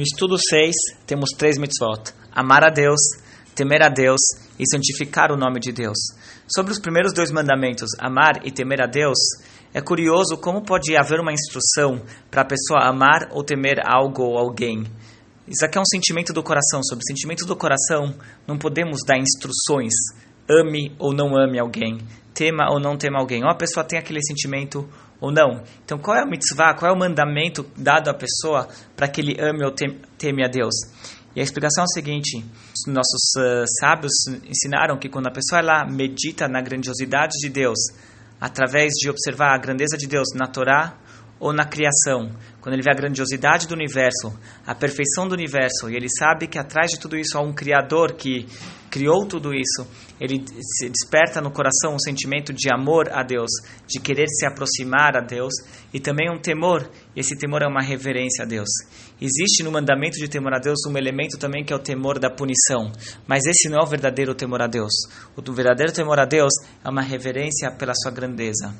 No estudo 6, temos três mitzvot: amar a Deus, temer a Deus e santificar o nome de Deus. Sobre os primeiros dois mandamentos, amar e temer a Deus, é curioso como pode haver uma instrução para a pessoa amar ou temer algo ou alguém. Isso aqui é um sentimento do coração. Sobre sentimento do coração, não podemos dar instruções. Ame ou não ame alguém. Tema ou não tema alguém. Ou a pessoa tem aquele sentimento ou não. Então, qual é o mitzvah, qual é o mandamento dado à pessoa para que ele ame ou teme a Deus? E a explicação é a seguinte: nossos uh, sábios ensinaram que quando a pessoa ela medita na grandiosidade de Deus, através de observar a grandeza de Deus na Torá ou na criação, quando ele vê a grandiosidade do universo, a perfeição do universo, e ele sabe que atrás de tudo isso há um Criador que criou tudo isso, ele se desperta no coração um sentimento de amor a Deus, de querer se aproximar a Deus, e também um temor, esse temor é uma reverência a Deus. Existe no mandamento de temor a Deus um elemento também que é o temor da punição, mas esse não é o verdadeiro temor a Deus. O verdadeiro temor a Deus é uma reverência pela sua grandeza.